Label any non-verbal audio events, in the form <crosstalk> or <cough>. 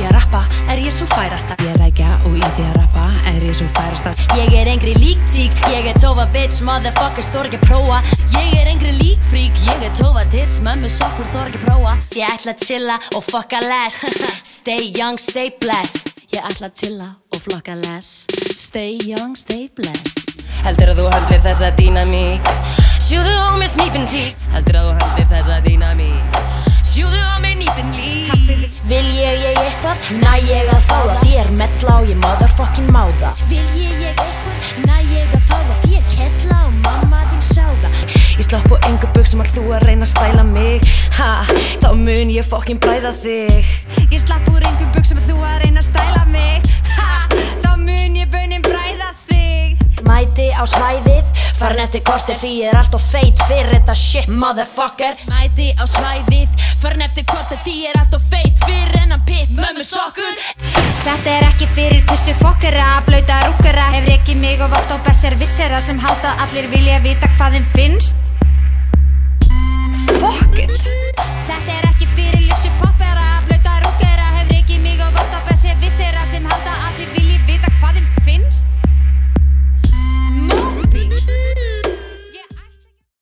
því að rappa er ég svo færasta. Ég rækja og í því að rappa er ég svo færasta. Ég er engri líktík, ég er tófa bitch, motherfuckers þor ekki að prófa. Ég er engri líkfrík, ég er tófa tits, mömmu sokkur þor ekki að prófa. Ég ætla að chilla og fucka less. <laughs> Stay young, stay blessed. Ég ætla að chilla og flokka less. Stay young, stay blessed. Heldur að þú handlir þessa dýnamík. Sjúðu á mér snípin tík næ ég að fá það Þér metla og ég motherfucking má það Vil ég ég eitthvað, næ ég að fá það Þér kettla og mamma þín sá það Ég slapp á engu buksum að þú að reyna að stæla mig. Ha, þá mun ég fucking bræða þig. Ég slapp úr einhver buksum að þú að reyna að stæla mig. Ha, þá mun ég baunin bræða þig. Mæti á svæðið, farin eftir kortir Því ég er alltof feit fyrir þetta shit motherfucker. Mæti á svæðið, farin eftir korta því ég er alltof feit fyrir ekki fyrir tussu fokkera, blöyta rúkera Hefur ekki mig og vart á besser vissera sem halda að allir vilja vita hvað þeim finnst. Fokk